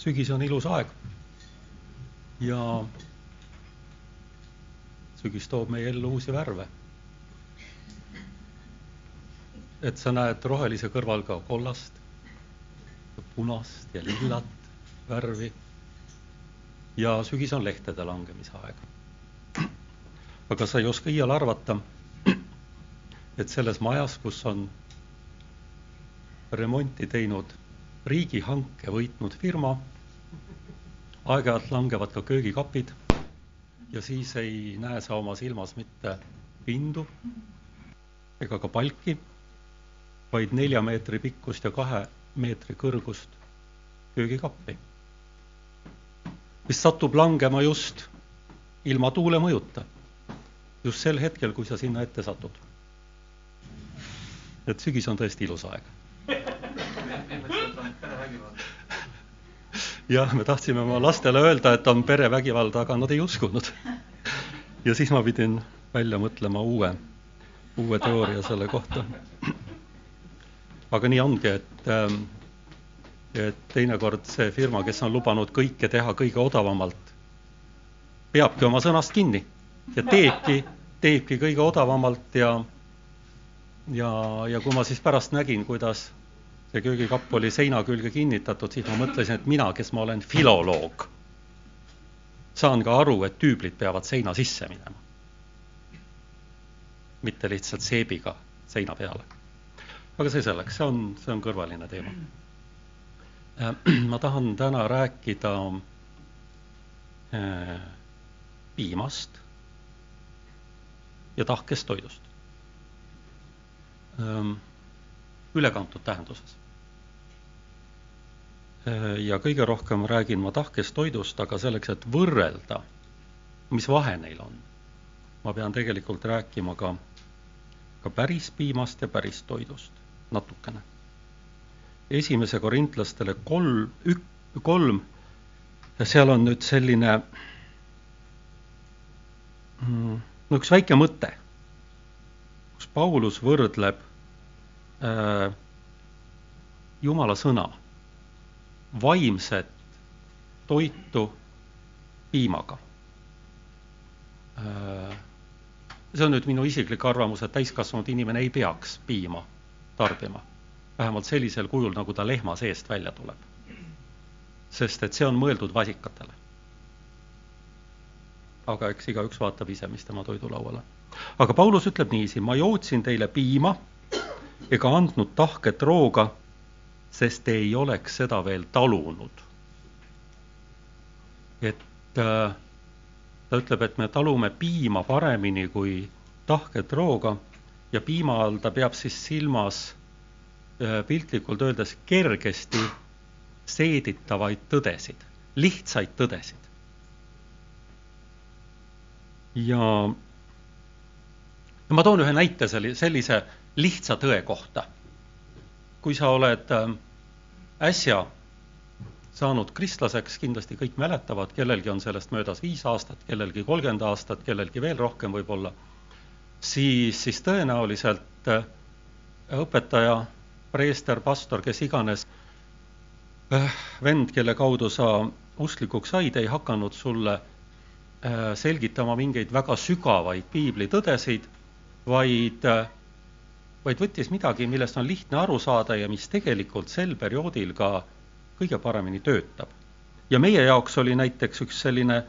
sügis on ilus aeg ja sügis toob meie ellu uusi värve. et sa näed rohelise kõrval ka kollast, punast ja lillat värvi. ja sügis on lehtede langemise aeg. aga sa ei oska iial arvata, et selles majas, kus on remonti teinud riigihanke võitnud firma, aeg-ajalt langevad ka köögikapid ja siis ei näe sa oma silmas mitte pindu ega ka palki, vaid nelja meetri pikkust ja kahe meetri kõrgust köögikappi, mis satub langema just ilma tuule mõjuta, just sel hetkel, kui sa sinna ette satud. et sügis on tõesti ilus aeg jah, me tahtsime oma lastele öelda, et on perevägivald, aga nad ei uskunud. ja siis ma pidin välja mõtlema uue, uue teooria selle kohta. aga nii ongi, et, ähm, et teinekord see firma, kes on lubanud kõike teha kõige odavamalt, peabki oma sõnast kinni ja teebki, teebki kõige odavamalt ja ja, ja kui ma siis pärast nägin, kuidas see köögikapp oli seina külge kinnitatud, siis ma mõtlesin, et mina, kes ma olen filoloog, saan ka aru, et tüüblid peavad seina sisse minema. mitte lihtsalt seebiga seina peale. aga see selleks, see on, see on kõrvaline teema. Äh, ma tahan täna rääkida äh, piimast ja tahkest toidust ähm, ülekantud tähenduses. Äh, ja kõige rohkem räägin ma tahkest toidust, aga selleks, et võrrelda, mis vahe neil on, ma pean tegelikult rääkima ka, ka päris piimast ja päris toidust natukene. esimese korintlastele kolm, ük-, kolm, seal on nüüd selline mm, no üks väike mõte, kus Paulus võrdleb Jumala sõna vaimset toitu piimaga. Äh, see on nüüd minu isiklik arvamus, et täiskasvanud inimene ei peaks piima tarbima, vähemalt sellisel kujul, nagu ta lehma seest välja tuleb. sest et see on mõeldud vasikatele. aga eks igaüks vaatab ise, mis tema toidulauale. aga Paulus ütleb niiviisi, ma jootsin teile piima ega andnud tahket rooga sest ei oleks seda veel talunud. et äh, ta ütleb, et me talume piima paremini kui tahket rooga ja piima all ta peab siis silmas äh, piltlikult öeldes kergesti seeditavaid tõdesid, lihtsaid tõdesid. ja, ja ma toon ühe näite selli-, sellise lihtsa tõe kohta. kui sa oled äh, äsja saanud kristlaseks, kindlasti kõik mäletavad, kellelgi on sellest möödas viis aastat, kellelgi kolmkümmend aastat, kellelgi veel rohkem võib-olla, siis, siis tõenäoliselt äh, õpetaja, preester, pastor, kes iganes, äh, vend, kelle kaudu sa usklikuks said, ei hakanud sulle äh, selgitama mingeid väga sügavaid piiblitõdesid, vaid vaid võttis midagi, millest on lihtne aru saada ja mis tegelikult sel perioodil ka kõige paremini töötab. ja meie jaoks oli näiteks üks selline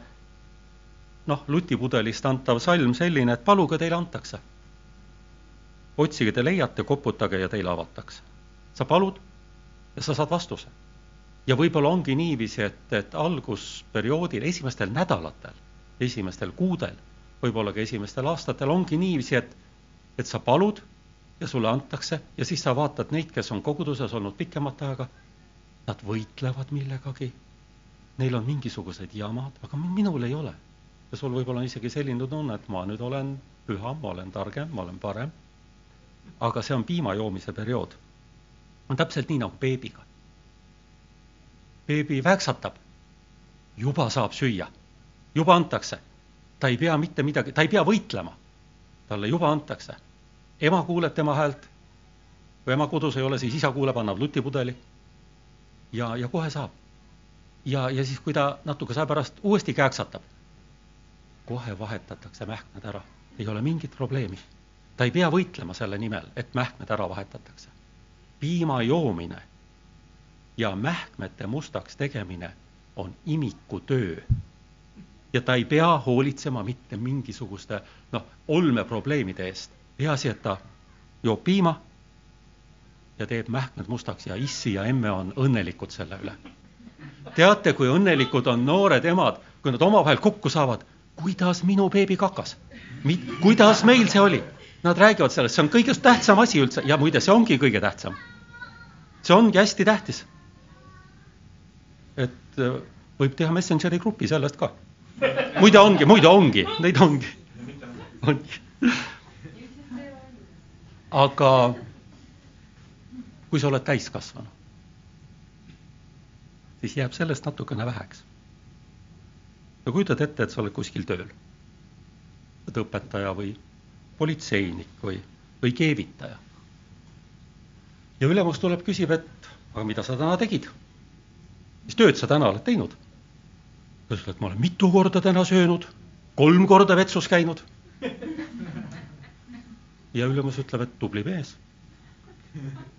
noh, lutipudelist antav salm selline, et paluge, teile antakse. otsige, te leiate, koputage ja teile avatakse. sa palud ja sa saad vastuse. ja võib-olla ongi niiviisi, et, et algusperioodil, esimestel nädalatel, esimestel kuudel, võib-olla ka esimestel aastatel ongi niiviisi, et, et sa palud ja sulle antakse ja siis sa vaatad neid, kes on koguduses olnud pikemat aega, nad võitlevad millegagi, neil on mingisugused jamad, aga minul ei ole. ja sul võib-olla on isegi selline tunne, et ma nüüd olen püham, ma olen targem, ma olen parem. aga see on piima joomise periood. on täpselt nii nagu beebiga. beebi väksatab, juba saab süüa, juba antakse. ta ei pea mitte midagi, ta ei pea võitlema. talle juba antakse ema kuuleb tema häält, kui ema kodus ei ole, siis isa kuuleb, annab lutipudeli ja, ja kohe saab. ja, ja siis, kui ta natukese aja pärast uuesti kääksatab, kohe vahetatakse mähkmed ära, ei ole mingit probleemi. ta ei pea võitlema selle nimel, et mähkmed ära vahetatakse. piima joomine ja mähkmete mustaks tegemine on imiku töö. ja ta ei pea hoolitsema mitte mingisuguste noh, olmeprobleemide eest. Peaasi, et ta joob piima ja teeb mähkmed mustaks ja issi ja emme on õnnelikud selle üle. teate, kui õnnelikud on noored emad, kui nad omavahel kokku saavad, kuidas minu beebi kakas, kuidas meil see oli? Nad räägivad sellest, see on kõige tähtsam asi üldse ja muide, see ongi kõige tähtsam. see ongi hästi tähtis. et äh, võib teha Messengeri grupi sellest ka. muide ongi, muide ongi, neid ongi. ongi. Aga kui sa oled täiskasvanu, siis jääb sellest natukene väheks. no kujutad ette, et sa oled kuskil tööl, oled õpetaja või politseinik või, või keevitaja. ja ülemus tuleb, küsib, et aga mida sa täna tegid? mis tööd sa täna oled teinud? ta ütleb, et ma olen mitu korda täna söönud, kolm korda vetsus käinud. ja ülemus ütleb, et tubli mees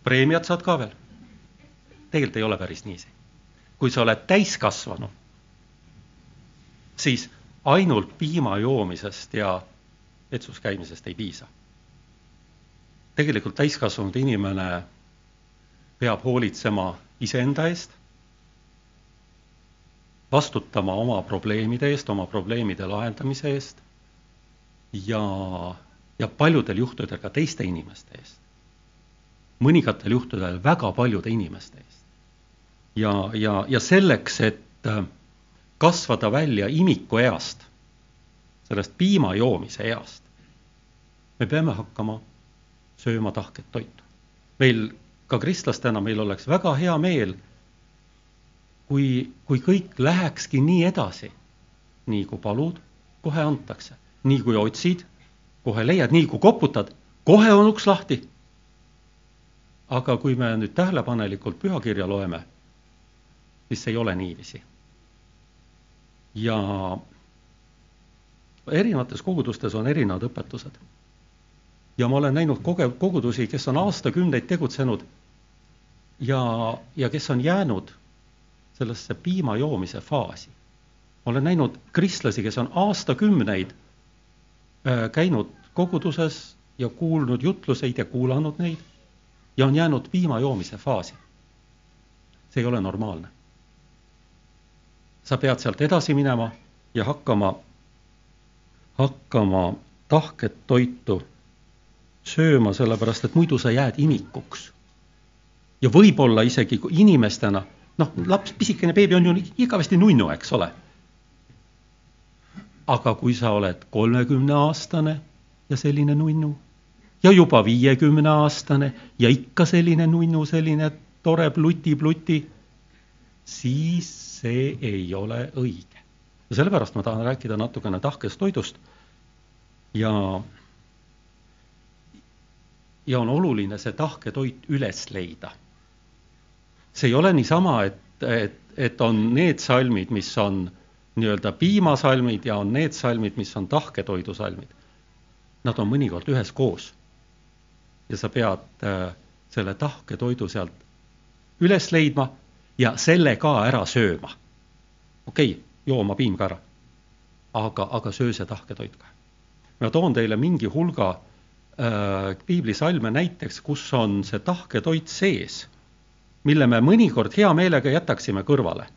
preemiat saad ka veel. tegelikult ei ole päris niiviisi. kui sa oled täiskasvanu, siis ainult piima joomisest ja vetsus käimisest ei piisa. tegelikult täiskasvanud inimene peab hoolitsema iseenda eest, vastutama oma probleemide eest, oma probleemide lahendamise eest ja, ja paljudel juhtudel ka teiste inimeste eest mõningatel juhtudel väga paljude inimeste eest. ja, ja, ja selleks, et äh, kasvada välja imikueast, sellest piima joomise east, me peame hakkama sööma tahket toitu. meil ka kristlastena, meil oleks väga hea meel, kui, kui kõik lähekski nii edasi, nii kui palud, kohe antakse, nii kui otsid, kohe leiad, nii kui koputad, kohe on uks lahti aga kui me nüüd tähelepanelikult pühakirja loeme, siis ei ole niiviisi. ja erinevates kogudustes on erinevad õpetused. ja ma olen näinud koge-, kogudusi, kes on aastakümneid tegutsenud ja, ja kes on jäänud sellesse piima joomise faasi. ma olen näinud kristlasi, kes on aastakümneid käinud koguduses ja kuulnud jutluseid ja kuulanud neid ja on jäänud piima joomise faasi. see ei ole normaalne. sa pead sealt edasi minema ja hakkama, hakkama tahket toitu sööma, sellepärast et muidu sa jääd imikuks. ja võib-olla isegi inimestena, noh, laps, pisikene beebi on ju igavesti nunnu, eks ole. Aga kui sa oled kolmekümneaastane ja selline nunnu ja juba viiekümneaastane ja ikka selline nunnu, selline tore pluti-pluti, siis see ei ole õige. ja sellepärast ma tahan rääkida natukene tahkest toidust ja ja on oluline see tahke toit üles leida. see ei ole niisama, et, et, et on need salmid, mis on nii-öelda piimasalmid ja on need salmid, mis on tahketoidu salmid. Nad on mõnikord üheskoos ja sa pead äh, selle tahke toidu sealt üles leidma ja selle ka ära sööma. okei okay,, jooma piim ka ära. aga, aga söö see tahke toit ka. ma toon teile mingi hulga äh, piiblisalme näiteks, kus on see tahke toit sees, mille me mõnikord hea meelega jätaksime kõrvale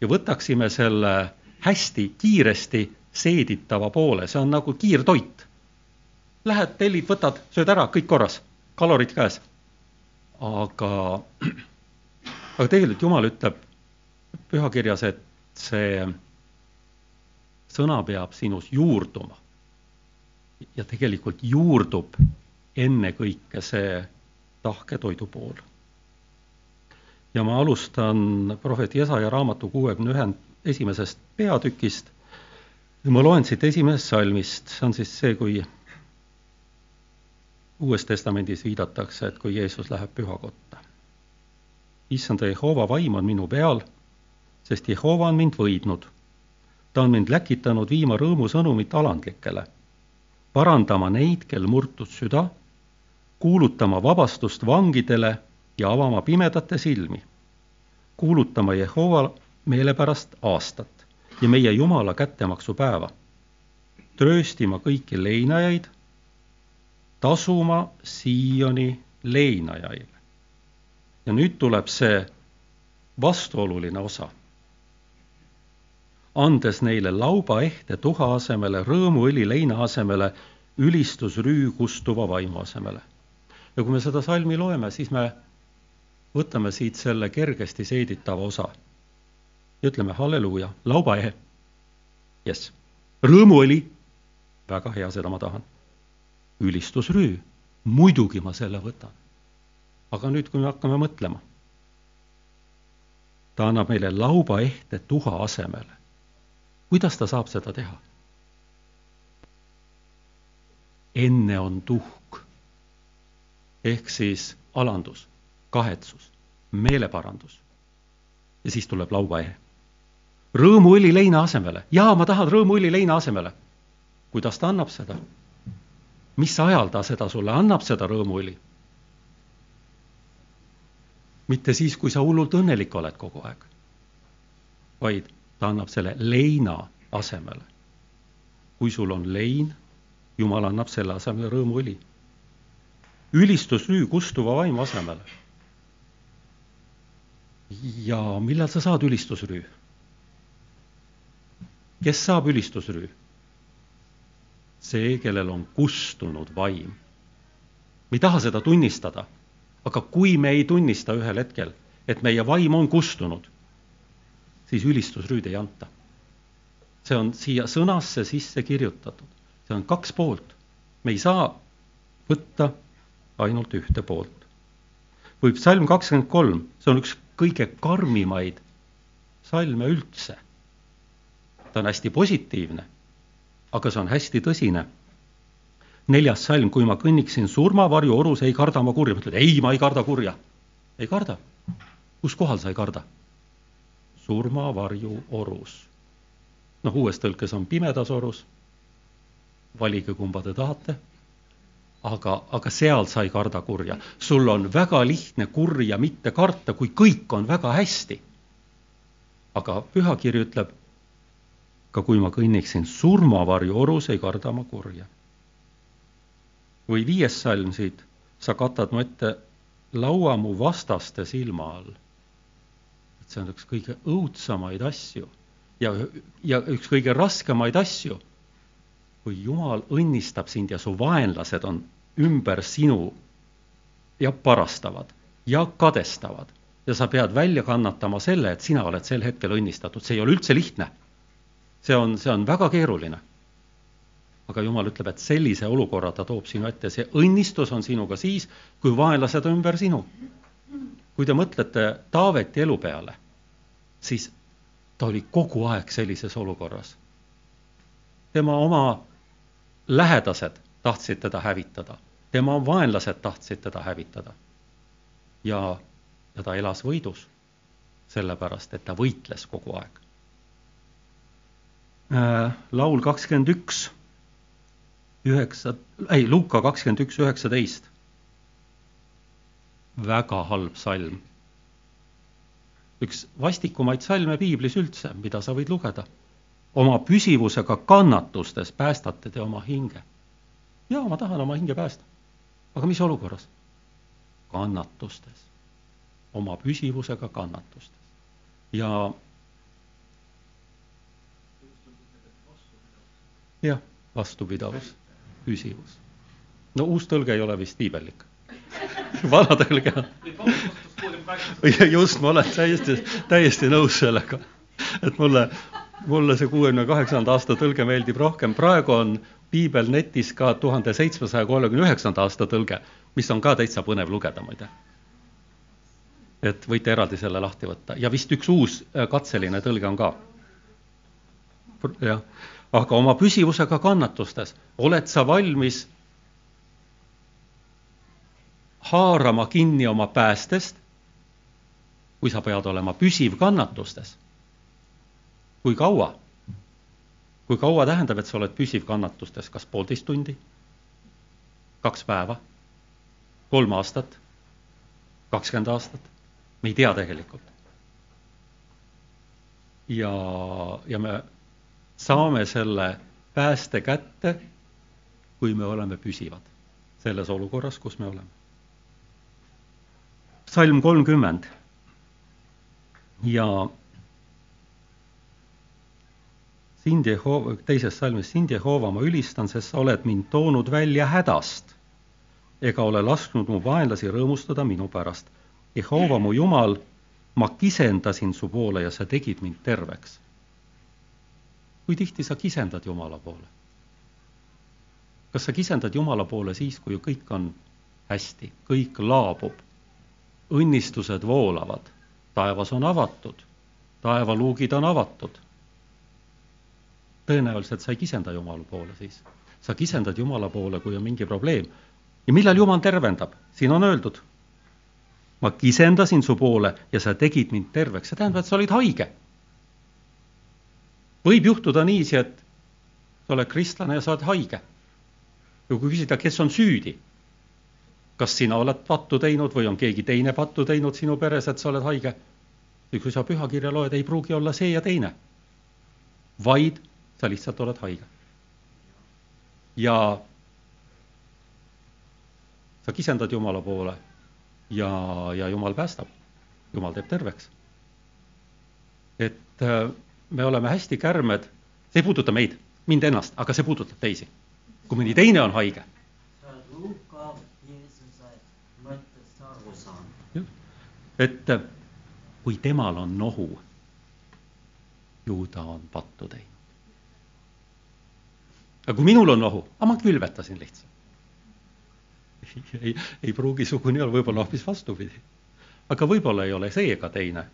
ja võtaksime selle hästi kiiresti seeditava poole, see on nagu kiirtoit lähed, tellid, võtad, sööd ära, kõik korras, kalorid käes. aga, aga tegelikult Jumal ütleb pühakirjas, et see sõna peab sinus juurduma. ja tegelikult juurdub ennekõike see tahketoidu pool. ja ma alustan prohvet Jesaja raamatu kuuekümne ühe esimesest peatükist. ma loen siit esimesest salmist, see on siis see, kui Uues Testamendis viidatakse, et kui Jeesus läheb pühakotta. issanda Jehova vaim on minu peal, sest Jehova on mind võidnud. ta on mind läkitanud viima rõõmusõnumit alandlikele, parandama neid, kel murtud süda, kuulutama vabastust vangidele ja avama pimedate silmi, kuulutama Jehova meelepärast aastat ja meie Jumala kättemaksupäeva, trööstima kõiki leinajaid, tasuma Sioni leinajaile. ja nüüd tuleb see vastuoluline osa. andes neile lauba ehte tuha asemele, rõõmuõli leina asemele, ülistusrüü kustuva vaimu asemele. ja kui me seda salmi loeme, siis me võtame siit selle kergesti seeditava osa ja ütleme halleluuja, laubaehe, jess, rõõmuõli, väga hea, seda ma tahan. ülistusrüü, muidugi ma selle võtan. aga nüüd, kui me hakkame mõtlema, ta annab meile laubaehte tuha asemele. kuidas ta saab seda teha? enne on tuhk ehk siis alandus kahetsus, meeleparandus. ja siis tuleb laubaehe. Rõõmuõli leina asemele, jaa, ma tahan rõõmuõli leina asemele. kuidas ta annab seda? mis ajal ta seda sulle annab, seda rõõmuõli? mitte siis, kui sa hullult õnnelik oled kogu aeg, vaid ta annab selle leina asemele. kui sul on lein, Jumal annab selle asemele rõõmuõli. ülistusrüü kustuva vaimu asemele ja millal sa saad ülistusrüü? Kes saab ülistusrüü? see, kellel on kustunud vaim. me ei taha seda tunnistada, aga kui me ei tunnista ühel hetkel, et meie vaim on kustunud, siis ülistusrüüd ei anta. see on siia sõnasse sisse kirjutatud, see on kaks poolt. me ei saa võtta ainult ühte poolt. või psalm kakskümmend kolm, see on üks kõige karmimaid salme üldse. Ta on hästi positiivne, aga see on hästi tõsine. neljas salm, kui ma kõnniksin surmavarju orus, ei karda ma kurja, mõtled, ei, ma ei karda kurja. ei karda. kus kohal sa ei karda? surmavarju orus. noh, uues tõlkes on pimedas orus. valige, kumba te tahate aga, aga seal sa ei karda kurja. sul on väga lihtne kurja mitte karta, kui kõik on väga hästi. aga pühakiri ütleb, ka kui ma kõnniksin surmavarju orus, ei karda ma kurja. või viies salm siit, sa katad mu ette laua mu vastaste silma all. et see on üks kõige õudsamaid asju ja, ja üks kõige raskemaid asju kui Jumal õnnistab sind ja su vaenlased on ümber sinu ja parastavad ja kadestavad ja sa pead välja kannatama selle, et sina oled sel hetkel õnnistatud, see ei ole üldse lihtne. See on, see on väga keeruline. aga Jumal ütleb, et sellise olukorra ta toob sinu ette, see õnnistus on sinuga siis, kui vaenlased on ümber sinu. kui te mõtlete Taaveti elu peale, siis ta oli kogu aeg sellises olukorras. tema oma lähedased tahtsid teda hävitada, tema vaenlased tahtsid teda hävitada. ja, ja ta elas võidus, sellepärast et ta võitles kogu aeg. Laul kakskümmend üks, üheksa, ei, Luuka kakskümmend üks, üheksateist. väga halb salm. üks vastikumaid salme piiblis üldse, mida sa võid lugeda oma püsivusega kannatustes päästate te oma hinge jaa, ma tahan oma hinge päästa. aga mis olukorras? kannatustes, oma püsivusega kannatustes. ja jah, vastupidavus, püsivus. no uus tõlge ei ole vist piibellik vana tõlge on. just, ma olen täiesti, täiesti nõus sellega, et mulle, mulle see kuuekümne kaheksanda aasta tõlge meeldib rohkem, praegu on piibel netis ka tuhande seitsmesaja kolmekümne üheksanda aasta tõlge, mis on ka täitsa põnev lugeda, muide. et võite eraldi selle lahti võtta ja vist üks uus äh, katseline tõlge on ka. jah, aga oma püsivusega kannatustes oled sa valmis haarama kinni oma päästest, kui sa pead olema püsiv kannatustes, kui kaua? kui kaua tähendab, et sa oled püsiv kannatustes, kas poolteist tundi, kaks päeva, kolm aastat, kakskümmend aastat? me ei tea tegelikult. ja, ja me saame selle pääste kätte, kui me oleme püsivad selles olukorras, kus me oleme. salm kolmkümmend ja sind Jehova, teises salmis, sind Jehova, ma ülistan, sest sa oled mind toonud välja hädast ega ole lasknud mu vaenlasi rõõmustada minu pärast. Jehova, mu Jumal, ma kisendasin su poole ja sa tegid mind terveks kui tihti sa kisendad Jumala poole? kas sa kisendad Jumala poole siis, kui kõik on hästi, kõik laabub, õnnistused voolavad, taevas on avatud, taevaluugid on avatud? tõenäoliselt sa ei kisenda Jumala poole siis. sa kisendad Jumala poole, kui on mingi probleem. ja millal Jumal tervendab? siin on öeldud, ma kisendasin su poole ja sa tegid mind terveks, see tähendab, et sa olid haige võib juhtuda niiviisi, et sa oled kristlane ja sa oled haige. ja kui küsida, kes on süüdi, kas sina oled pattu teinud või on keegi teine pattu teinud sinu peres, et sa oled haige, või kui sa pühakirja loed, ei pruugi olla see ja teine, vaid sa lihtsalt oled haige. ja sa kisendad Jumala poole ja, ja Jumal päästab, Jumal teeb terveks. et äh, me oleme hästi kärmed, see ei puuduta meid, mind ennast, aga see puudutab teisi. kui mõni teine on haige. et kui temal on nohu, ju ta on pattu teinud. aga kui minul on nohu, aga ma külvetasin lihtsalt. ei, ei pruugi sugu nii olla, võib-olla hoopis vastupidi. aga võib-olla ei ole see ega teine,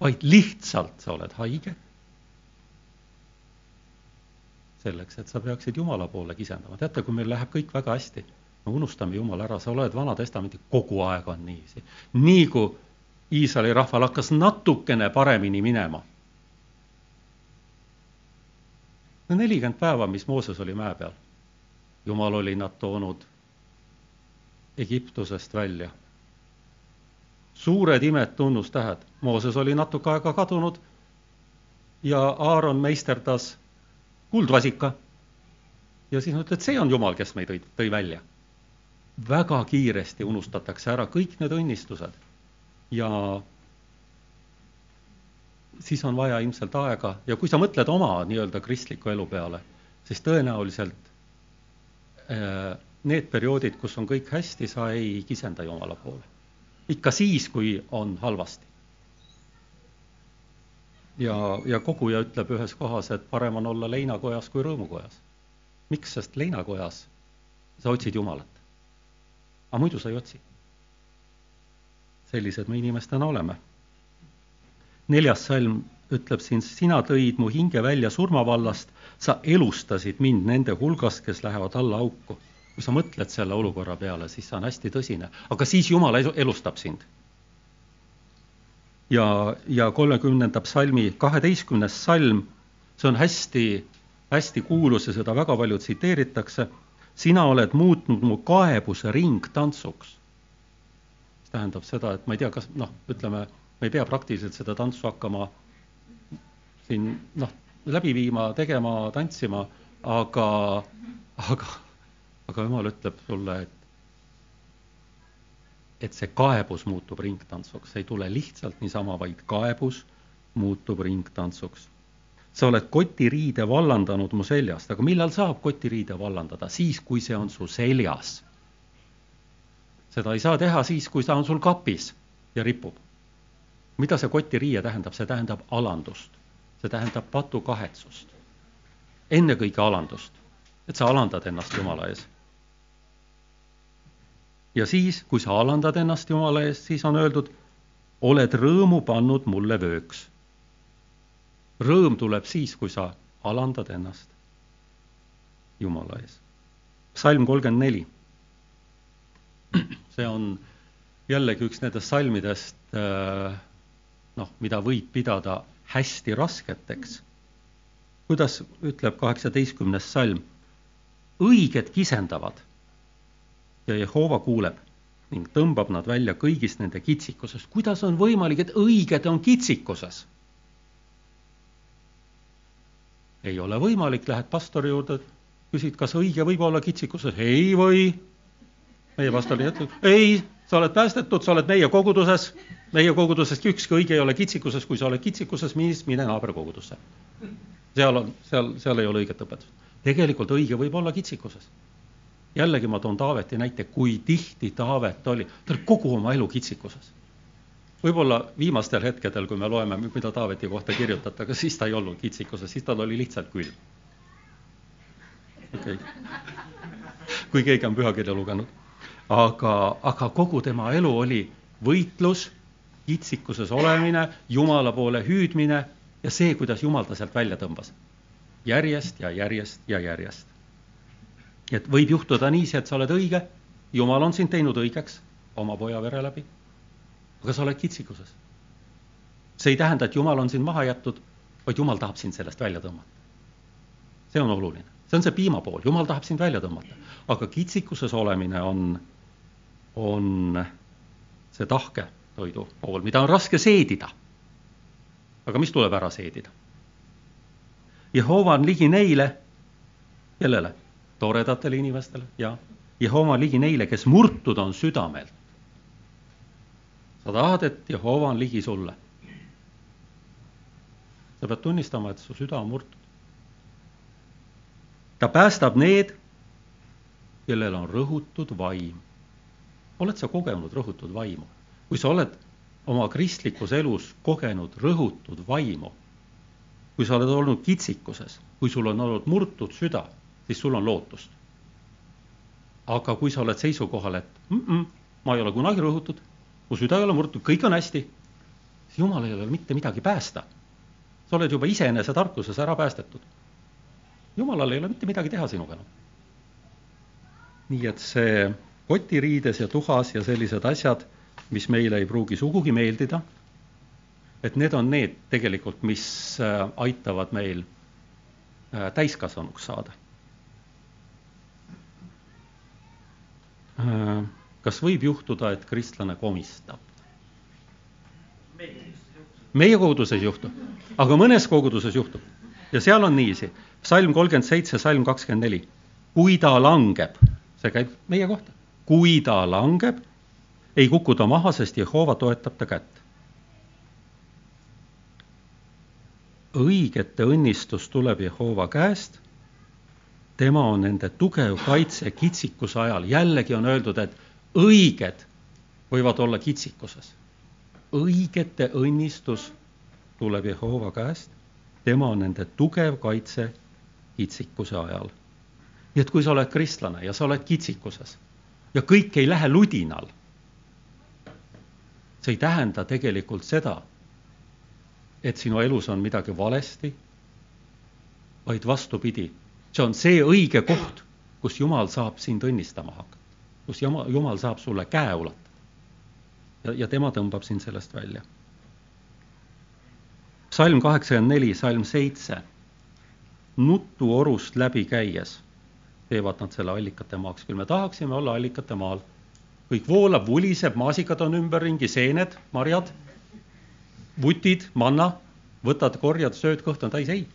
vaid lihtsalt sa oled haige selleks, et sa peaksid Jumala poole kisendama. teate, kui meil läheb kõik väga hästi, me unustame Jumala ära, sa loed Vana Testamenti, kogu aeg on niiviisi. nii kui Iisraeli rahval hakkas natukene paremini minema. no nelikümmend päeva, mis Mooses oli mäe peal, Jumal oli nad toonud Egiptusest välja. suured imed, tunnustähed, Mooses oli natuke aega kadunud ja Aaron meisterdas kuldvasika. ja siis nad ütlevad, see on Jumal, kes meid tõi, tõi välja. väga kiiresti unustatakse ära kõik need õnnistused ja siis on vaja ilmselt aega ja kui sa mõtled oma nii-öelda kristliku elu peale, siis tõenäoliselt äh, need perioodid, kus on kõik hästi, sa ei kisenda Jumala poole. ikka siis, kui on halvasti ja, ja koguja ütleb ühes kohas, et parem on olla leinakojas kui rõõmukojas. miks, sest leinakojas sa otsid Jumalat. aga muidu sa ei otsi. sellised me inimestena oleme. neljas salm ütleb siin, sina tõid mu hinge välja surmavallast, sa elustasid mind nende hulgast, kes lähevad alla auku. kui sa mõtled selle olukorra peale, siis see on hästi tõsine, aga siis Jumal elustab sind ja, ja kolmekümnenda psalmi kaheteistkümnes salm, see on hästi, hästi kuulus ja seda väga palju tsiteeritakse. sina oled muutnud mu kaebuse ringtantsuks. mis tähendab seda, et ma ei tea, kas noh, ütleme, me ei pea praktiliselt seda tantsu hakkama siin noh, läbi viima, tegema, tantsima, aga, aga, aga jumal ütleb sulle, et et see kaebus muutub ringtantsuks, see ei tule lihtsalt niisama, vaid kaebus muutub ringtantsuks. sa oled kotiriide vallandanud mu seljast, aga millal saab kotiriide vallandada? siis, kui see on su seljas. seda ei saa teha siis, kui ta on sul kapis ja ripub. mida see kotiriie tähendab? see tähendab alandust, see tähendab patukahetsust. ennekõike alandust, et sa alandad ennast Jumala ees ja siis, kui sa alandad ennast Jumala eest, siis on öeldud, oled rõõmu pannud mulle vööks. rõõm tuleb siis, kui sa alandad ennast Jumala ees. salm kolmkümmend neli. see on jällegi üks nendest salmidest, äh, noh, mida võib pidada hästi rasketeks kuidas ütleb kaheksateistkümnes salm, õiged kisendavad ja Jehova kuuleb ning tõmbab nad välja kõigist nende kitsikusest. kuidas on võimalik, et õiged on kitsikuses? ei ole võimalik, lähed pastori juurde, küsid, kas õige võib olla kitsikuses, ei või. meie pastor ütleb, ei, sa oled päästetud, sa oled meie koguduses, meie kogudusest ükski õige ei ole kitsikuses, kui sa oled kitsikuses, mine naaberkogudusse. seal on, seal, seal ei ole õiget õpetust. tegelikult õige võib olla kitsikuses jällegi ma toon Taaveti näite, kui tihti Taavet oli, ta oli kogu oma elu kitsikuses. võib-olla viimastel hetkedel, kui me loeme, mida Taaveti kohta kirjutatakse, siis ta ei olnud kitsikuses, siis tal oli lihtsalt külm. okei okay., kui keegi on pühakirja lugenud. aga, aga kogu tema elu oli võitlus, kitsikuses olemine, Jumala poole hüüdmine ja see, kuidas Jumal ta sealt välja tõmbas. järjest ja järjest ja järjest et võib juhtuda niiviisi, et sa oled õige, Jumal on sind teinud õigeks oma poja vere läbi, aga sa oled kitsikuses. see ei tähenda, et Jumal on sind maha jätnud, vaid Jumal tahab sind sellest välja tõmmata. see on oluline, see on see piimapool, Jumal tahab sind välja tõmmata, aga kitsikuses olemine on, on see tahke toidu pool, mida on raske seedida. aga mis tuleb ära seedida? Jehova on ligi neile, kellele? Toredatele inimestele ja Jehova ligi neile, kes murtud on südamelt. sa tahad, et Jehova on ligi sulle. sa pead tunnistama, et su süda on murtud. ta päästab need, kellel on rõhutud vaim. oled sa kogenud rõhutud vaimu? kui sa oled oma kristlikus elus kogenud rõhutud vaimu, kui sa oled olnud kitsikuses, kui sul on olnud murtud süda siis sul on lootust. aga kui sa oled seisukohal, et mm -mm, ma ei ole kunagi rõhutud, mu süda ei ole murtud, kõik on hästi, siis Jumal ei ole mitte midagi päästa. sa oled juba iseenese tarkuses ära päästetud. Jumalal ei ole mitte midagi teha sinuga enam. nii et see kotiriides ja tuhas ja sellised asjad, mis meile ei pruugi sugugi meeldida, et need on need tegelikult, mis äh, aitavad meil äh, täiskasvanuks saada kas võib juhtuda, et kristlane komistab? meie koguduses ei juhtu, aga mõnes koguduses juhtub ja seal on niiviisi, salm kolmkümmend seitse, salm kakskümmend neli. kui ta langeb, see käib meie kohta, kui ta langeb, ei kuku ta maha, sest Jehova toetab ta kätt. õigete õnnistus tuleb Jehova käest tema on nende tugev kaitse kitsikuse ajal, jällegi on öeldud, et õiged võivad olla kitsikuses. õigete õnnistus tuleb Jehova käest, tema on nende tugev kaitse kitsikuse ajal. nii et kui sa oled kristlane ja sa oled kitsikuses ja kõik ei lähe ludinal, see ei tähenda tegelikult seda, et sinu elus on midagi valesti, vaid vastupidi see on see õige koht, kus Jumal saab sind õnnistama hakata, kus Jumal, Jumal saab sulle käe ulatada. ja, ja tema tõmbab sind sellest välja. salm kaheksakümmend neli, salm seitse. nutuorust läbi käies teevad nad selle allikate maaks, küll me tahaksime olla allikate maal. kõik voolab, vuliseb, maasikad on ümberringi, seened, marjad, vutid, manna, võtad, korjad, sööd, kõht on täis, ei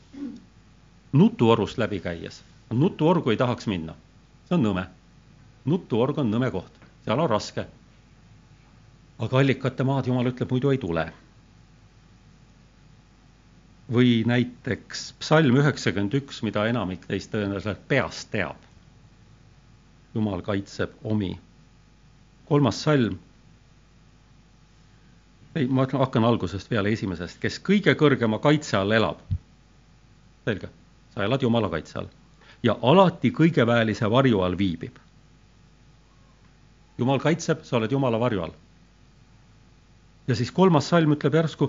nutuorust läbi käies, nutuorgu ei tahaks minna, see on nõme. nutuorg on nõme koht, seal on raske. aga allikate maad, jumal ütleb, muidu ei tule. või näiteks psalm üheksakümmend üks, mida enamik teist tõenäoliselt peast teab. jumal kaitseb omi. kolmas salm ei, ma hakkan algusest peale esimesest, kes kõige kõrgema kaitse all elab. selge sa elad Jumala kaitse all ja alati kõigeväelise varju all viibib. Jumal kaitseb, sa oled Jumala varju all. ja siis kolmas salm ütleb järsku,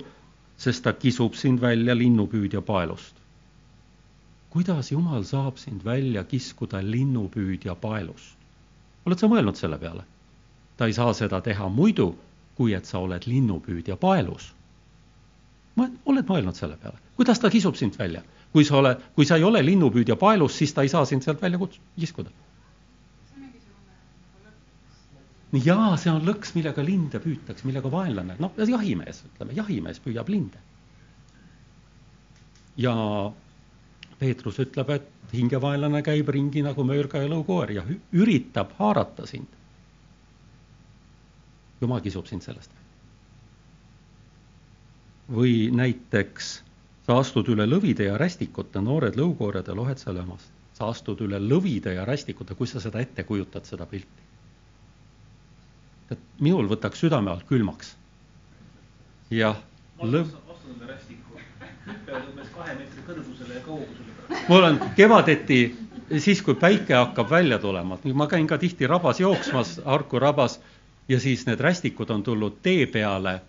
sest ta kisub sind välja linnupüüdja paelust. kuidas Jumal saab sind välja kiskuda linnupüüdja paelust? oled sa mõelnud selle peale? ta ei saa seda teha muidu, kui et sa oled linnupüüdja paelus. oled mõelnud selle peale, kuidas ta kisub sind välja? Kui sa oled, kui sa ei ole linnupüüdja paelus, siis ta ei saa sind sealt välja kuts-, kiskuda. jaa, see on lõks, millega linde püütakse, millega vaenlane, noh, jahimees, ütleme, jahimees püüab linde. ja Peetrus ütleb, et hingevaenlane käib ringi nagu möörga ja lõukoer ja üritab haarata sind. jumal kisub sind sellest. või näiteks sa astud üle lõvide ja rästikute, noored lõukoored ja lohed sa löömast. sa astud üle lõvide ja rästikute, kui sa seda ette kujutad, seda pilti. et minul võtaks südame alt külmaks. jah, lõv-. mul on kevadeti, siis kui päike hakkab välja tulema, ma käin ka tihti rabas jooksmas, Harku rabas, ja siis need rästikud on tulnud tee peale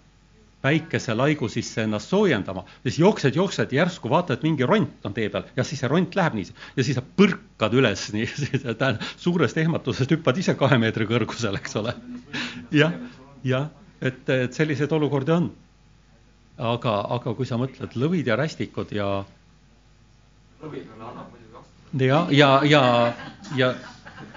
päikeselaigu sisse ennast soojendama, siis jooksed, jooksed, järsku vaatad, mingi ront on tee peal. Ja siis see ront läheb nii. Ja siis sa põrkad üles nii, suurest ehmatusest hüppad ise kahe meetri kõrgusele, eks ole. jah, jah, et, et selliseid olukordi on. aga, aga kui sa mõtled lõvid ja rästikud ja ja, ja, ja, ja,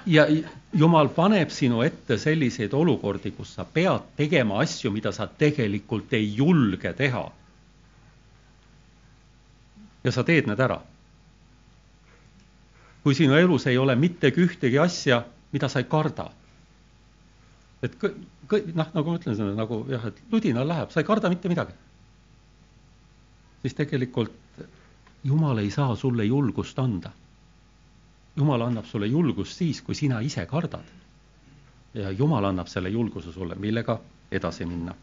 ja, ja jumal paneb sinu ette selliseid olukordi, kus sa pead tegema asju, mida sa tegelikult ei julge teha. ja sa teed need ära. kui sinu elus ei ole mittegi ühtegi asja, mida sa ei karda. et noh, nagu ma ütlen, nagu jah, et ludinal läheb, sa ei karda mitte midagi. siis tegelikult Jumal ei saa sulle julgust anda Jumal annab sulle julgust siis, kui sina ise kardad. ja Jumal annab selle julguse sulle, millega edasi minna.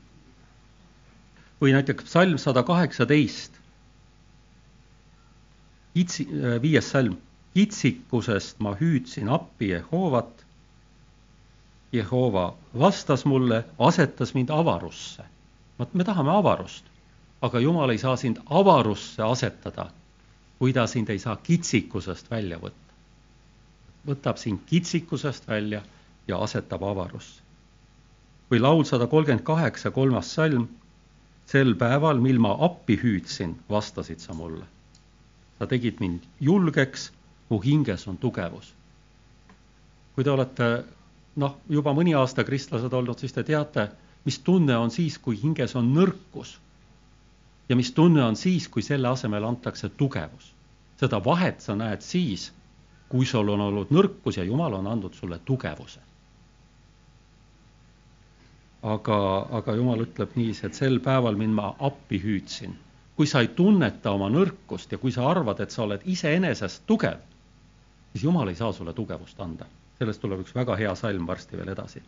või näiteks salm sada kaheksateist, kitsi, äh, viies salm, kitsikusest ma hüüdsin appi Jehovat. Jehova vastas mulle, asetas mind avarusse. vot me tahame avarust, aga Jumal ei saa sind avarusse asetada, kui ta sind ei saa kitsikusest välja võtta võtab sind kitsikusest välja ja asetab avarusse. või laul sada kolmkümmend kaheksa, kolmas salm, sel päeval, mil ma appi hüüdsin, vastasid sa mulle. sa tegid mind julgeks, mu hinges on tugevus. kui te olete noh, juba mõni aasta kristlased olnud, siis te teate, mis tunne on siis, kui hinges on nõrkus. ja mis tunne on siis, kui selle asemel antakse tugevus. seda vahet sa näed siis kui sul on olnud nõrkus ja Jumal on andnud sulle tugevuse. aga, aga Jumal ütleb niiviisi, et sel päeval mind ma appi hüüdsin. kui sa ei tunneta oma nõrkust ja kui sa arvad, et sa oled iseenesest tugev, siis Jumal ei saa sulle tugevust anda. sellest tuleb üks väga hea salm varsti veel edasi.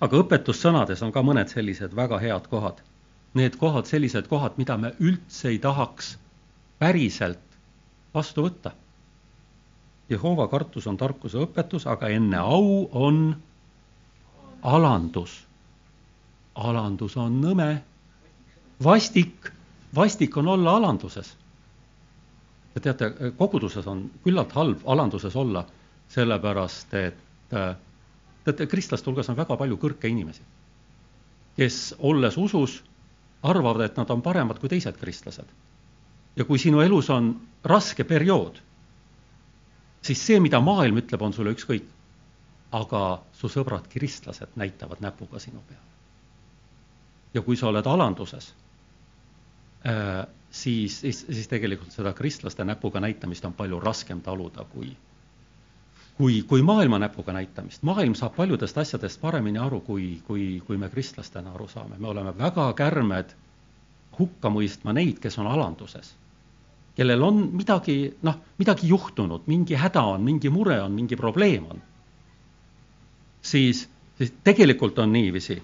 aga õpetussõnades on ka mõned sellised väga head kohad. Need kohad, sellised kohad, mida me üldse ei tahaks päriselt vastu võtta Jehova kartus on tarkuse õpetus, aga enne au on alandus. alandus on nõme, vastik, vastik on olla alanduses. Te teate, koguduses on küllalt halb alanduses olla, sellepärast et teate, kristlaste hulgas on väga palju kõrge inimesi, kes olles usus, arvavad, et nad on paremad kui teised kristlased. ja kui sinu elus on raske periood siis see, mida maailm ütleb, on sulle ükskõik. aga su sõbrad kristlased näitavad näpuga sinu peale. ja kui sa oled alanduses, äh, siis, siis, siis tegelikult seda kristlaste näpuga näitamist on palju raskem taluda kui, kui, kui maailma näpuga näitamist. maailm saab paljudest asjadest paremini aru, kui, kui, kui me kristlastena aru saame. me oleme väga kärmed hukka mõistma neid, kes on alanduses kellel on midagi, noh, midagi juhtunud, mingi häda on, mingi mure on, mingi probleem on, siis, siis tegelikult on niiviisi,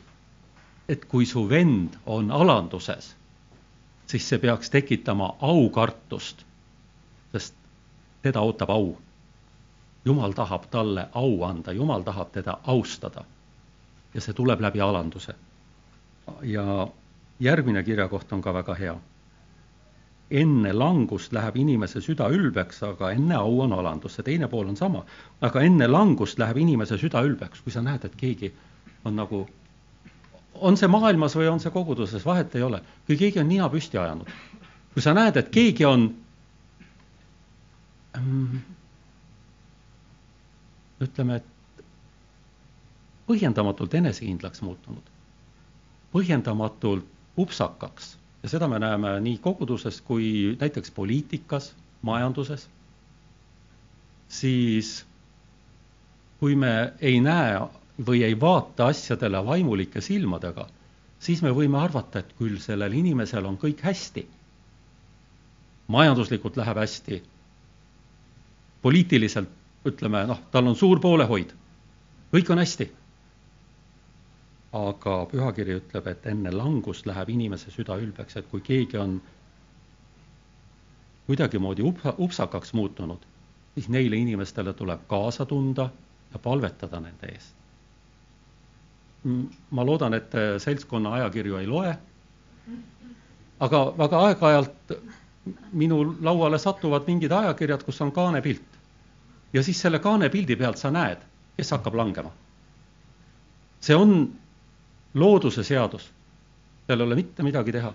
et kui su vend on alanduses, siis see peaks tekitama aukartust, sest teda ootab au. jumal tahab talle au anda, jumal tahab teda austada. ja see tuleb läbi alanduse. ja järgmine kirjakoht on ka väga hea enne langust läheb inimese süda ülbeks, aga enne au on alandus, see teine pool on sama. aga enne langust läheb inimese süda ülbeks, kui sa näed, et keegi on nagu, on see maailmas või on see koguduses, vahet ei ole. kui keegi on nina püsti ajanud, kui sa näed, et keegi on mm, ütleme, et põhjendamatult enesekindlaks muutunud, põhjendamatult upsakaks ja seda me näeme nii koguduses kui näiteks poliitikas, majanduses, siis kui me ei näe või ei vaata asjadele vaimulike silmadega, siis me võime arvata, et küll sellel inimesel on kõik hästi. majanduslikult läheb hästi, poliitiliselt ütleme, noh, tal on suur poolehoid, kõik on hästi. Aga pühakiri ütleb, et enne langust läheb inimese süda ülbeks, et kui keegi on kuidagimoodi upsa, upsakaks muutunud, siis neile inimestele tuleb kaasa tunda ja palvetada nende eest. ma loodan, et seltskonna ajakirju ei loe, aga, aga aeg-ajalt minu lauale satuvad mingid ajakirjad, kus on kaanepilt ja siis selle kaanepildi pealt sa näed, kes hakkab langema. see on looduse seadus, seal ei ole mitte midagi teha.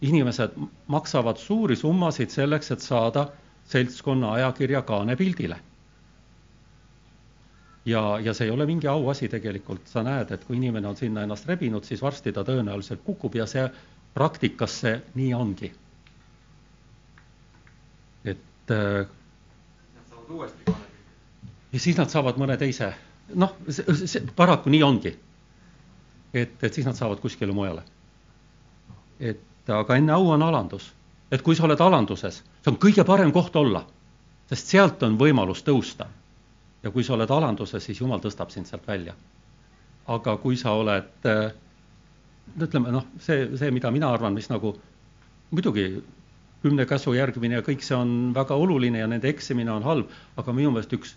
inimesed maksavad suuri summasid selleks, et saada seltskonna ajakirja kaanepildile. ja, ja see ei ole mingi auasi tegelikult, sa näed, et kui inimene on sinna ennast rebinud, siis varsti ta tõenäoliselt kukub ja see praktikas see nii ongi. et äh, uuesti ja siis nad saavad mõne teise, noh, see paraku nii ongi. Et, et siis nad saavad kuskile mujale. et aga enne au on alandus. et kui sa oled alanduses, see on kõige parem koht olla, sest sealt on võimalus tõusta. ja kui sa oled alanduses, siis Jumal tõstab sind sealt välja. aga kui sa oled, ütleme noh, see, see, mida mina arvan, mis nagu muidugi kümne käsu järgimine ja kõik see on väga oluline ja nende eksimine on halb, aga minu meelest üks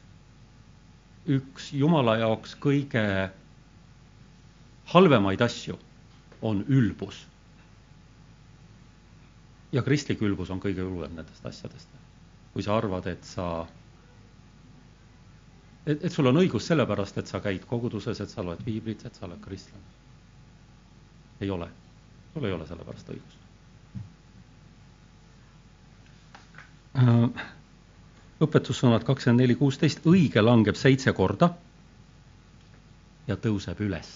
üks Jumala jaoks kõige halvemaid asju on ülbus. ja kristlik ülbus on kõige hullem nendest asjadest. kui sa arvad, et sa, et, et sul on õigus sellepärast, et sa käid koguduses, et sa loed piiblit, et sa oled kristlane. ei ole, sul ei ole sellepärast õigust äh õpetussõnad kakskümmend neli kuusteist, õige langeb seitse korda ja tõuseb üles.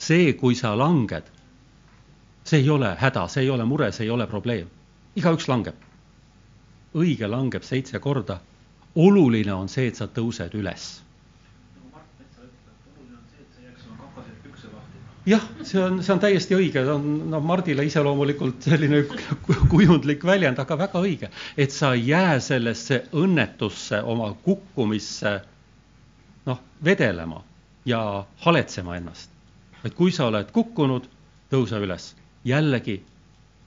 See, kui sa langed, see ei ole häda, see ei ole mure, see ei ole probleem. igaüks langeb. õige langeb seitse korda. oluline on see, et sa tõused üles jah, see on, see on täiesti õige, see on noh, Mardile iseloomulikult selline kujundlik väljend, aga väga õige, et sa ei jää sellesse õnnetusse, oma kukkumisse noh, vedelema ja haletsema ennast. Et kui sa oled kukkunud, tõuse üles. jällegi,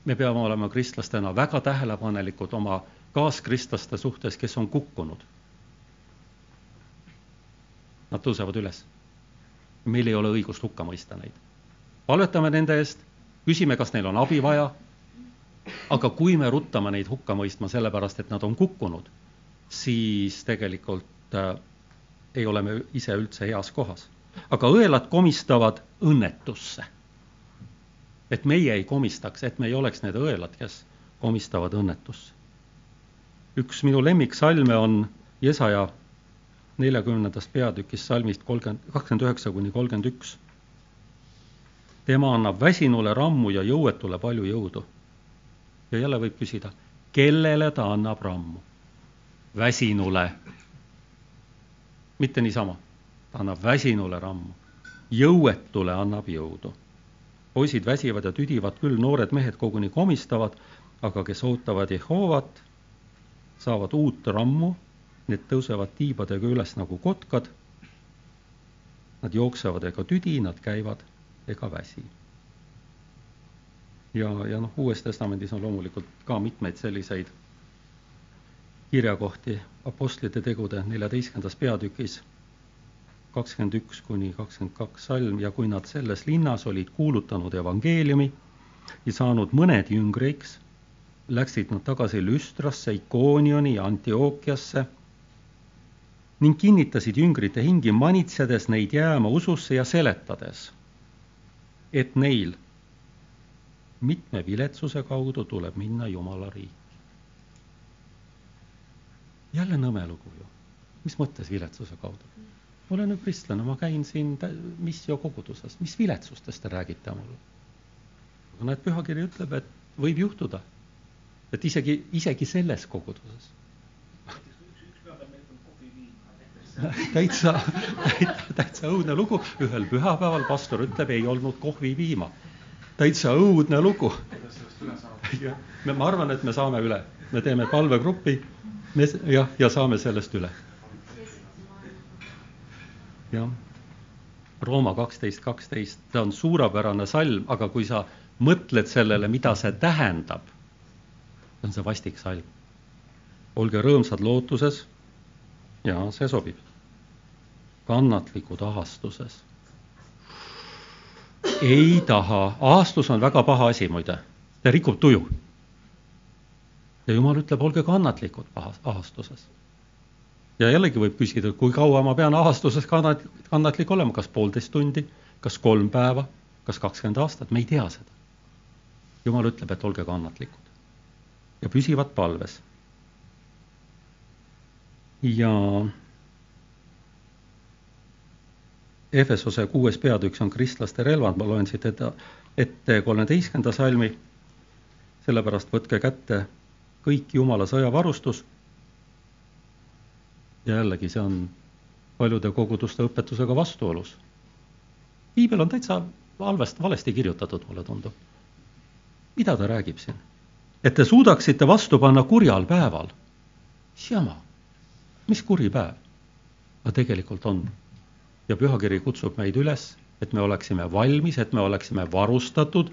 me peame olema kristlastena väga tähelepanelikud oma kaaskristlaste suhtes, kes on kukkunud. Nad tõusevad üles meil ei ole õigust hukka mõista neid. palvetame nende eest, küsime, kas neil on abi vaja, aga kui me ruttame neid hukka mõistma sellepärast, et nad on kukkunud, siis tegelikult äh, ei ole me ise üldse heas kohas. Aga õelad komistavad õnnetusse. et meie ei komistaks, et me ei oleks need õelad, kes komistavad õnnetusse. üks minu lemmiksalme on Jesaja neljakümnendast peatükist salmist kolmkümmend, kakskümmend üheksa kuni kolmkümmend üks. tema annab väsinule rammu ja jõuetule palju jõudu. ja jälle võib küsida, kellele ta annab rammu? väsinule. mitte niisama, ta annab väsinule rammu, jõuetule annab jõudu. poisid väsivad ja tüdivad küll, noored mehed koguni komistavad, aga kes ootavad Jehovat, saavad uut rammu need tõusevad tiibadega üles nagu kotkad. Nad jooksevad ega tüdi, nad käivad ega väsi. ja, ja noh, Uues Testamendis on loomulikult ka mitmeid selliseid kirjakohti Apostlite tegude neljateistkümnendas peatükis, kakskümmend üks kuni kakskümmend kaks salm ja kui nad selles linnas olid kuulutanud evangeeliumi ja saanud mõned jüngriks, läksid nad tagasi Lüstrasse, Ikoonioni ja Antiookiasse ning kinnitasid jüngrite hingi, manitsedes neid jääma ususse ja seletades. et neil mitme viletsuse kaudu tuleb minna Jumala riiki. jälle nõme lugu ju. mis mõttes viletsuse kaudu? Olen ju kristlane, ma käin siin missiokoguduses, mis viletsustest te räägite mulle? aga näed, pühakiri ütleb, et võib juhtuda, et isegi, isegi selles koguduses täitsa, täitsa õudne lugu, ühel pühapäeval pastor ütleb, ei olnud kohvipiima. täitsa õudne lugu. jah, ma arvan, et me saame üle, me teeme palvegrupi, me jah, ja saame sellest üle. Jah, Rooma kaksteist, kaksteist, see on suurepärane salm, aga kui sa mõtled sellele, mida see tähendab, on see vastik salm. olge rõõmsad lootuses jaa, see sobib. kannatlikud ahastuses. ei taha, ahastus on väga paha asi muide, see rikub tuju. ja jumal ütleb, olge kannatlikud pahas, ahastuses. Ja jällegi võib küsida, kui kaua ma pean ahastuses kannat-, kannatlik olema, kas poolteist tundi, kas kolm päeva, kas kakskümmend aastat, me ei tea seda. jumal ütleb, et olge kannatlikud. Ja püsivad palves. Ja Efesose kuues peatükk, see on kristlaste relvad, ma loen siit ette, ette kolmeteistkümnenda salmi, sellepärast võtke kätte kõik Jumala sõjavarustus. Ja jällegi, see on paljude koguduste õpetusega vastuolus. piibel on täitsa halvast, valesti kirjutatud, mulle tundub. mida ta räägib siin? et te suudaksite vastu panna kurjal päeval. jama mis kuri päev. aga tegelikult on. ja pühakiri kutsub meid üles, et me oleksime valmis, et me oleksime varustatud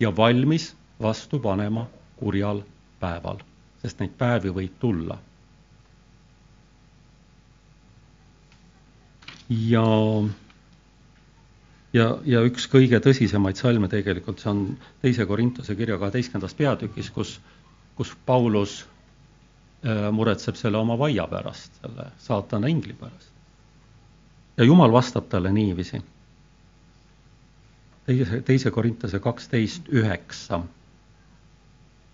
ja valmis vastu panema kurjal päeval, sest neid päevi võib tulla. Ja, ja, ja üks kõige tõsisemaid salme tegelikult, see on teise Korintuse kirja kaheteistkümnendas peatükis, kus, kus Paulus Äh, muretseb selle oma vaia pärast, selle saatana ingli pärast. ja Jumal vastab talle niiviisi. teise, teise Korintuse kaksteist üheksa.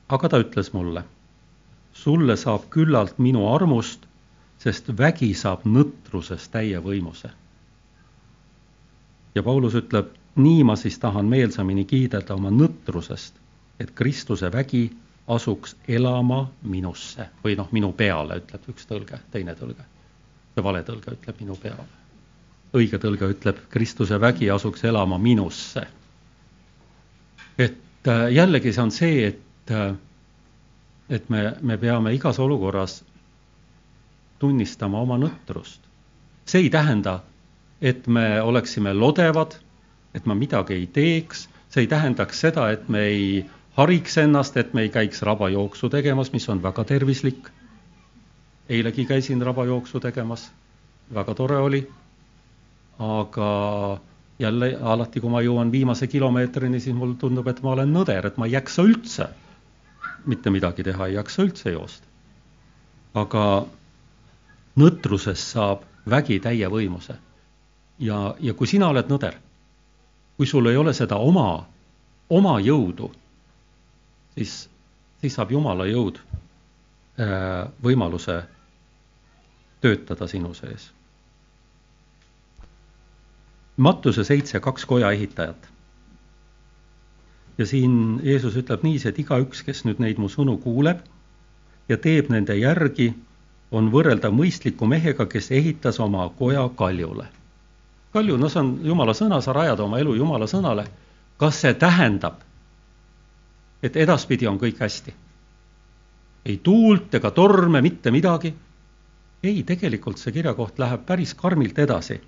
aga ta ütles mulle, sulle saab küllalt minu armust, sest vägi saab nõtruses täie võimuse. ja Paulus ütleb, nii ma siis tahan meelsamini kiidelda oma nõtrusest, et Kristuse vägi asuks elama minusse või noh, minu peale, ütleb üks tõlge, teine tõlge. see vale tõlge ütleb minu peale. õige tõlge ütleb, Kristuse vägi asuks elama minusse. et äh, jällegi see on see, et, äh, et me, me peame igas olukorras tunnistama oma nõtrust. see ei tähenda, et me oleksime lodevad, et ma midagi ei teeks, see ei tähendaks seda, et me ei hariks ennast, et me ei käiks rabajooksu tegemas, mis on väga tervislik. eilegi käisin rabajooksu tegemas, väga tore oli. aga jälle alati, kui ma jõuan viimase kilomeetrini, siis mulle tundub, et ma olen nõder, et ma ei jaksa üldse mitte midagi teha, ei jaksa üldse joosta. aga nõtrusest saab vägi täie võimuse. ja, ja kui sina oled nõder, kui sul ei ole seda oma, oma jõudu siis, siis saab Jumala jõud äh, võimaluse töötada sinu sees. Mattuse seitse, kaks koja ehitajat. ja siin Jeesus ütleb niiviisi, et igaüks, kes nüüd neid mu sõnu kuuleb ja teeb nende järgi, on võrreldav mõistliku mehega, kes ehitas oma koja kaljule. kalju, no see on Jumala sõna, sa rajad oma elu Jumala sõnale. kas see tähendab, et edaspidi on kõik hästi. ei tuult ega torme, mitte midagi. ei, tegelikult see kirjakoht läheb päris karmilt edasi.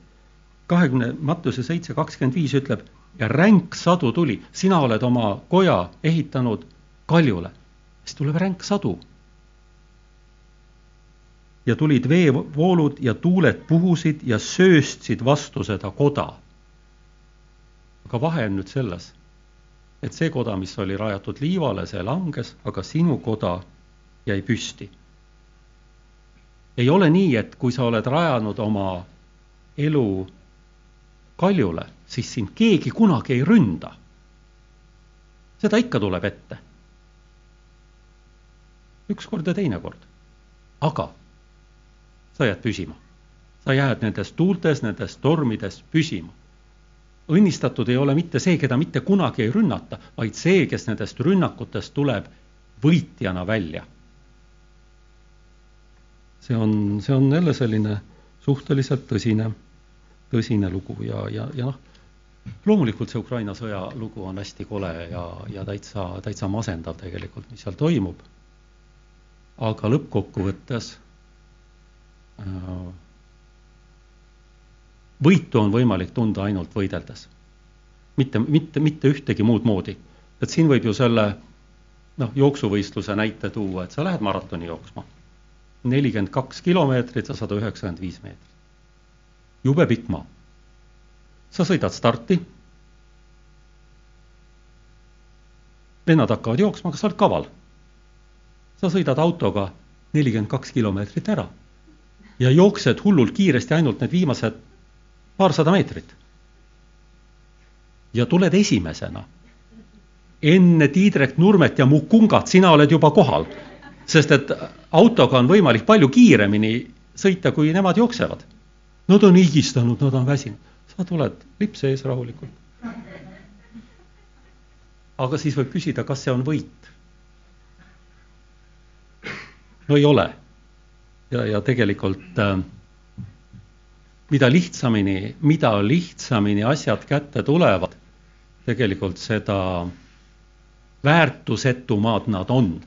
kahekümne, Mattuse seitse kakskümmend viis ütleb ja ränk sadu tuli, sina oled oma koja ehitanud kaljule, siis tuleb ränk sadu. Ja tulid veevoolud ja tuuled puhusid ja sööstsid vastu seda koda. aga vahe on nüüd selles et see koda, mis oli rajatud liivale, see langes, aga sinu koda jäi püsti. ei ole nii, et kui sa oled rajanud oma elu kaljule, siis sind keegi kunagi ei ründa. seda ikka tuleb ette. üks kord ja teine kord. aga sa jääd püsima. sa jääd nendes tuultes, nendes tormides püsima. õnnistatud ei ole mitte see, keda mitte kunagi ei rünnata, vaid see, kes nendest rünnakutest tuleb võitjana välja. see on, see on jälle selline suhteliselt tõsine, tõsine lugu ja, ja, ja noh, loomulikult see Ukraina sõja lugu on hästi kole ja, ja täitsa, täitsa masendav tegelikult, mis seal toimub. aga lõppkokkuvõttes võitu on võimalik tunda ainult võideldes. mitte, mitte, mitte ühtegi muud moodi. et siin võib ju selle noh, jooksuvõistluse näite tuua, et sa lähed maratoni jooksma. nelikümmend kaks kilomeetrit ja sada üheksakümmend viis meetrit. jube pikk maa. sa sõidad starti. vennad hakkavad jooksma, kas sa oled kaval? sa sõidad autoga nelikümmend kaks kilomeetrit ära ja jooksed hullult kiiresti ainult need viimased paarsada meetrit. ja tuled esimesena enne Tiidrek Nurmet ja Mukungat sina oled juba kohal. sest et autoga on võimalik palju kiiremini sõita, kui nemad jooksevad. Nad on higistanud, nad on väsinud. sa tuled lips ees rahulikult. aga siis võib küsida, kas see on võit? no ei ole. Ja, ja tegelikult äh, mida lihtsamini, mida lihtsamini asjad kätte tulevad, tegelikult seda väärtusetumad nad on.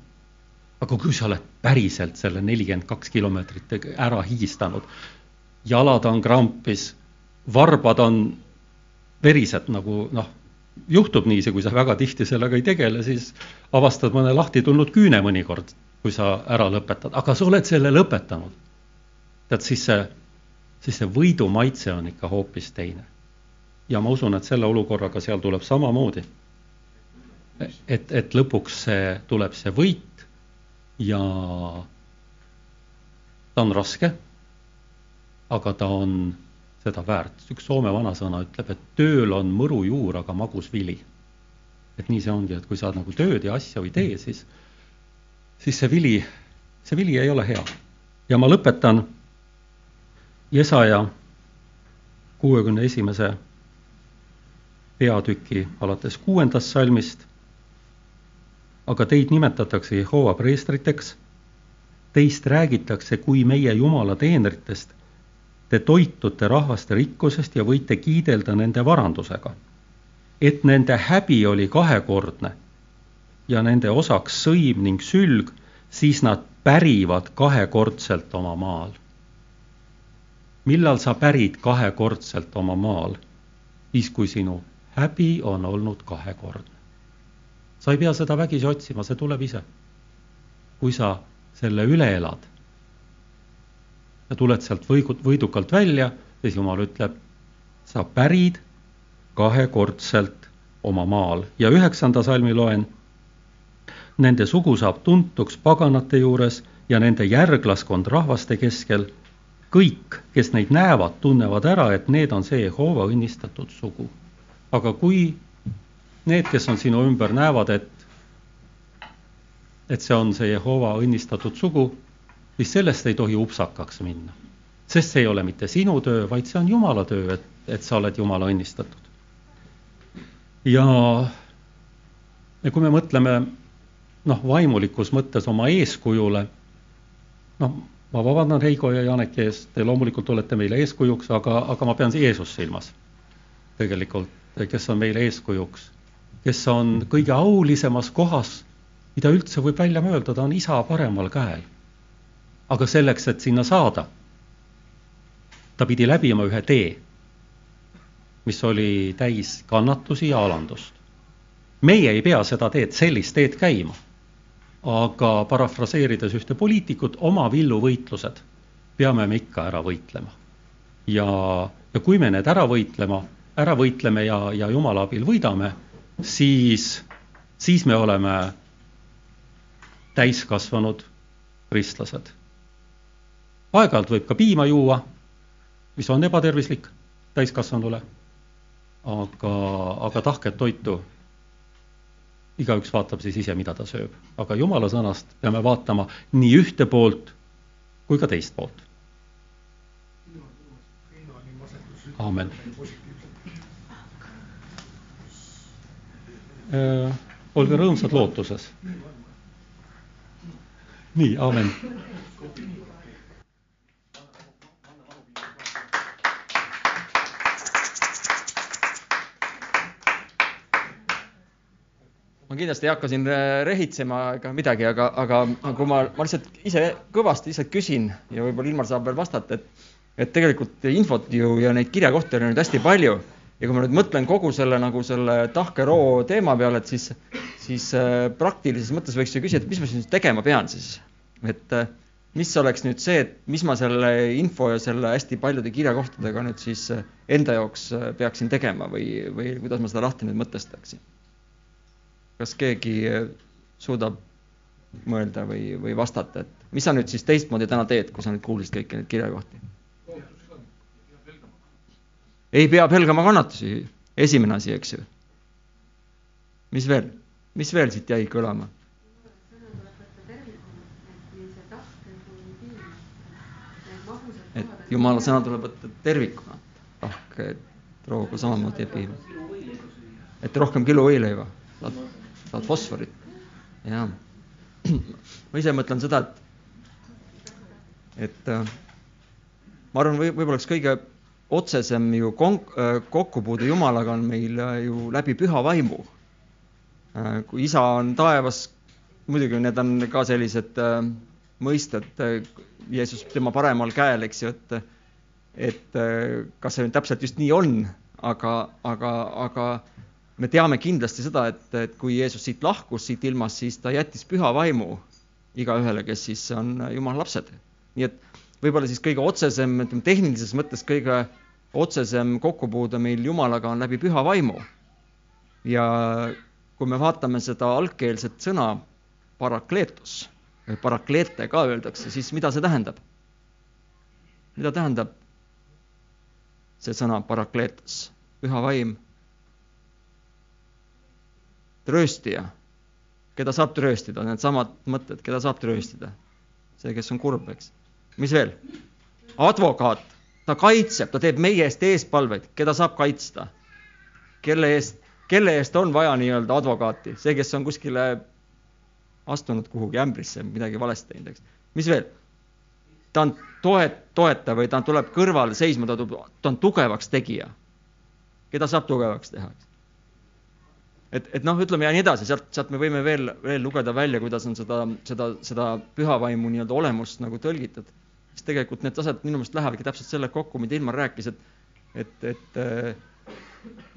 aga kui sa oled päriselt selle nelikümmend kaks kilomeetrit ära higistanud, jalad on krampis, varbad on verised nagu noh, juhtub niiviisi, kui sa väga tihti sellega ei tegele, siis avastad mõne lahti tulnud küüne mõnikord, kui sa ära lõpetad, aga sa oled selle lõpetanud. tead, siis see, siis see võidu maitse on ikka hoopis teine. ja ma usun, et selle olukorraga seal tuleb samamoodi et, et lõpuks see, tuleb see võit ja ta on raske, aga ta on seda väärt. üks Soome vanasõna ütleb, et tööl on mõru juur, aga magus vili. et nii see ongi, et kui sa nagu tööd ja asja ei tee, siis, siis see vili, see vili ei ole hea. ja ma lõpetan Jesaja kuuekümne esimese peatüki alates kuuendast salmist aga teid nimetatakse Jehova preestriteks, teist räägitakse kui meie Jumala teenritest. Te toitute rahvaste rikkusest ja võite kiidelda nende varandusega. et nende häbi oli kahekordne ja nende osaks sõim ning sülg, siis nad pärivad kahekordselt oma maal. millal sa pärid kahekordselt oma maal? siis, kui sinu häbi on olnud kahekordne sa ei pea seda vägisi otsima, see tuleb ise. kui sa selle üle elad ja tuled sealt võigu, võidukalt välja, siis Jumal ütleb, sa pärid kahekordselt oma maal ja üheksanda salmi loen. Nende sugu saab tuntuks paganate juures ja nende järglaskond rahvaste keskel. kõik, kes neid näevad, tunnevad ära, et need on see Jehova õnnistatud sugu. aga kui need, kes on sinu ümber, näevad, et, et see on see Jehova õnnistatud sugu, siis sellest ei tohi upsakaks minna. sest see ei ole mitte sinu töö, vaid see on Jumala töö, et, et sa oled Jumala õnnistatud. ja, ja kui me mõtleme noh, vaimulikus mõttes oma eeskujule, noh, ma vabandan Heigo ja Janeki ees, te loomulikult olete meile eeskujuks, aga, aga ma pean Jeesust silmas. tegelikult, kes on meile eeskujuks kes on kõige aulisemas kohas, mida üldse võib välja mõelda, ta on isa paremal käel. aga selleks, et sinna saada, ta pidi läbima ühe tee, mis oli täis kannatusi ja alandust. meie ei pea seda teed, sellist teed käima. Aga parafraseerides ühte poliitikut, oma villuvõitlused peame me ikka ära võitlema. ja, ja kui me need ära võitlema, ära võitleme ja, ja jumala abil võidame siis, siis me oleme täiskasvanud kristlased. aeg-ajalt võib ka piima juua, mis on ebatervislik täiskasvanule, aga, aga tahket toitu igaüks vaatab siis ise, mida ta sööb. aga jumala sõnast peame vaatama nii ühte poolt kui ka teist poolt. aamen. Äh, olge rõõmsad lootuses. nii, aamen. Ma kindlasti ei hakka siin äh, rehitsema ega midagi, aga, aga kui ma, ma lihtsalt ise kõvasti lihtsalt küsin ja võib-olla Ilmar saab veel vastata, et, et tegelikult infot ju ja neid kirjakohti on nüüd hästi palju. Ja kui ma nüüd mõtlen kogu selle nagu selle tahkeroo teema peale, et siis, siis äh, praktilises mõttes võiks ju küsida, et mis ma siis tegema pean siis, et äh, mis oleks nüüd see, et mis ma selle info ja selle hästi paljude kirjakohtadega nüüd siis enda jaoks peaksin tegema või, või kuidas ma seda lahti nüüd mõtestaksin kas keegi äh, suudab mõelda või, või vastata, et mis sa nüüd siis teistmoodi täna teed, kui sa nüüd kuulsid kõiki neid kirjakohti? ei pea pelgama kannatusi, esimene asi, eks ju. mis veel, mis veel siit jäi kõlama? et jumala sõna tuleb võtta tervikuna, tahke roogu samamoodi ei piima. et rohkem kiluvõileiva saad fosforit. ja ma ise mõtlen seda, et, et äh, ma arvan, või võib-olla üks kõige otsesem ju konk-, äh, kokkupuude Jumalaga on meil äh, ju läbi püha vaimu. kui isa on taevas, muidugi need on ka sellised mõisted, Jeesus tema paremal käel, eks ju, et et kas see nüüd täpselt just nii on, aga, aga, aga me teame kindlasti seda, et, et kui Jeesus siit lahkus, siit ilmast, siis ta jättis püha vaimu igaühele, kes siis on Jumala lapsed. nii et võib-olla siis kõige otsesem, ütleme tehnilises mõttes kõige otsesem kokkupuude meil Jumalaga on läbi püha vaimu. ja kui me vaatame seda algkeelset sõna parakleetus, parakleete ka öeldakse, siis mida see tähendab? mida tähendab see sõna parakleetus, püha vaim trööstija, keda saab trööstida, needsamad mõtted, keda saab trööstida. see, kes on kurb, eks. mis veel? advokaat, ta kaitseb, ta teeb meie eest eespalveid, keda saab kaitsta. kelle eest, kelle eest on vaja nii-öelda advokaati, see, kes on kuskile astunud kuhugi ämbrisse, midagi valesti teinud, eks. mis veel? ta on toet-, toetav või ta tuleb kõrvale seisma, ta, ta on tugevaks tegija. keda saab tugevaks teha, eks et, et noh, ütleme ja nii edasi, sealt, sealt me võime veel, veel lugeda välja, kuidas on seda, seda, seda pühavaimu nii-öelda olemust nagu tõlgitud. siis tegelikult need asjad minu meelest lähevadki täpselt selle kokku, mida Ilmar rääkis, et, et, et,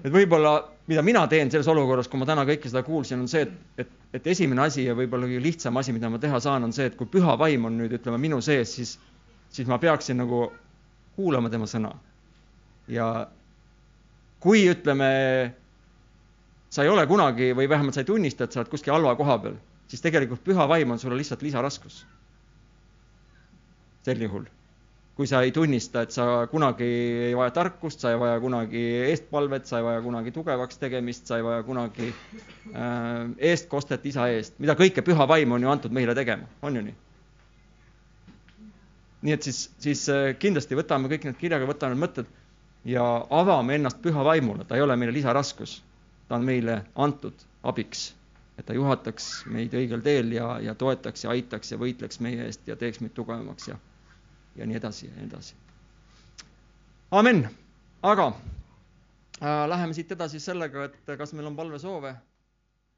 et võib-olla, mida mina teen selles olukorras, kui ma täna kõike seda kuulsin, on see, et, et, et esimene asi ja võib-olla kõige lihtsam asi, mida ma teha saan, on see, et kui püha vaim on nüüd, ütleme, minu sees, siis, siis ma peaksin nagu kuulama tema sõna. ja kui, ütleme, sa ei ole kunagi või vähemalt sa ei tunnista, et sa oled kuskil halva koha peal, siis tegelikult püha vaim on sulle lihtsalt lisaraskus. sel juhul, kui sa ei tunnista, et sa kunagi ei vaja tarkust, sa ei vaja kunagi eestpalvet, sa ei vaja kunagi tugevaks tegemist, sa ei vaja kunagi äh, eestkostet isa eest, mida kõike püha vaim on ju antud meile tegema, on ju nii? nii et siis, siis äh, kindlasti võtame kõik need kirjaga, võtame need mõtted ja avame ennast püha vaimule, ta ei ole meile lisaraskus ta on meile antud abiks, et ta juhataks meid õigel teel ja, ja toetaks ja aitaks ja võitleks meie eest ja teeks meid tugevamaks ja, ja nii edasi ja nii edasi. amin, aga äh, läheme siit edasi sellega, et kas meil on palvesoove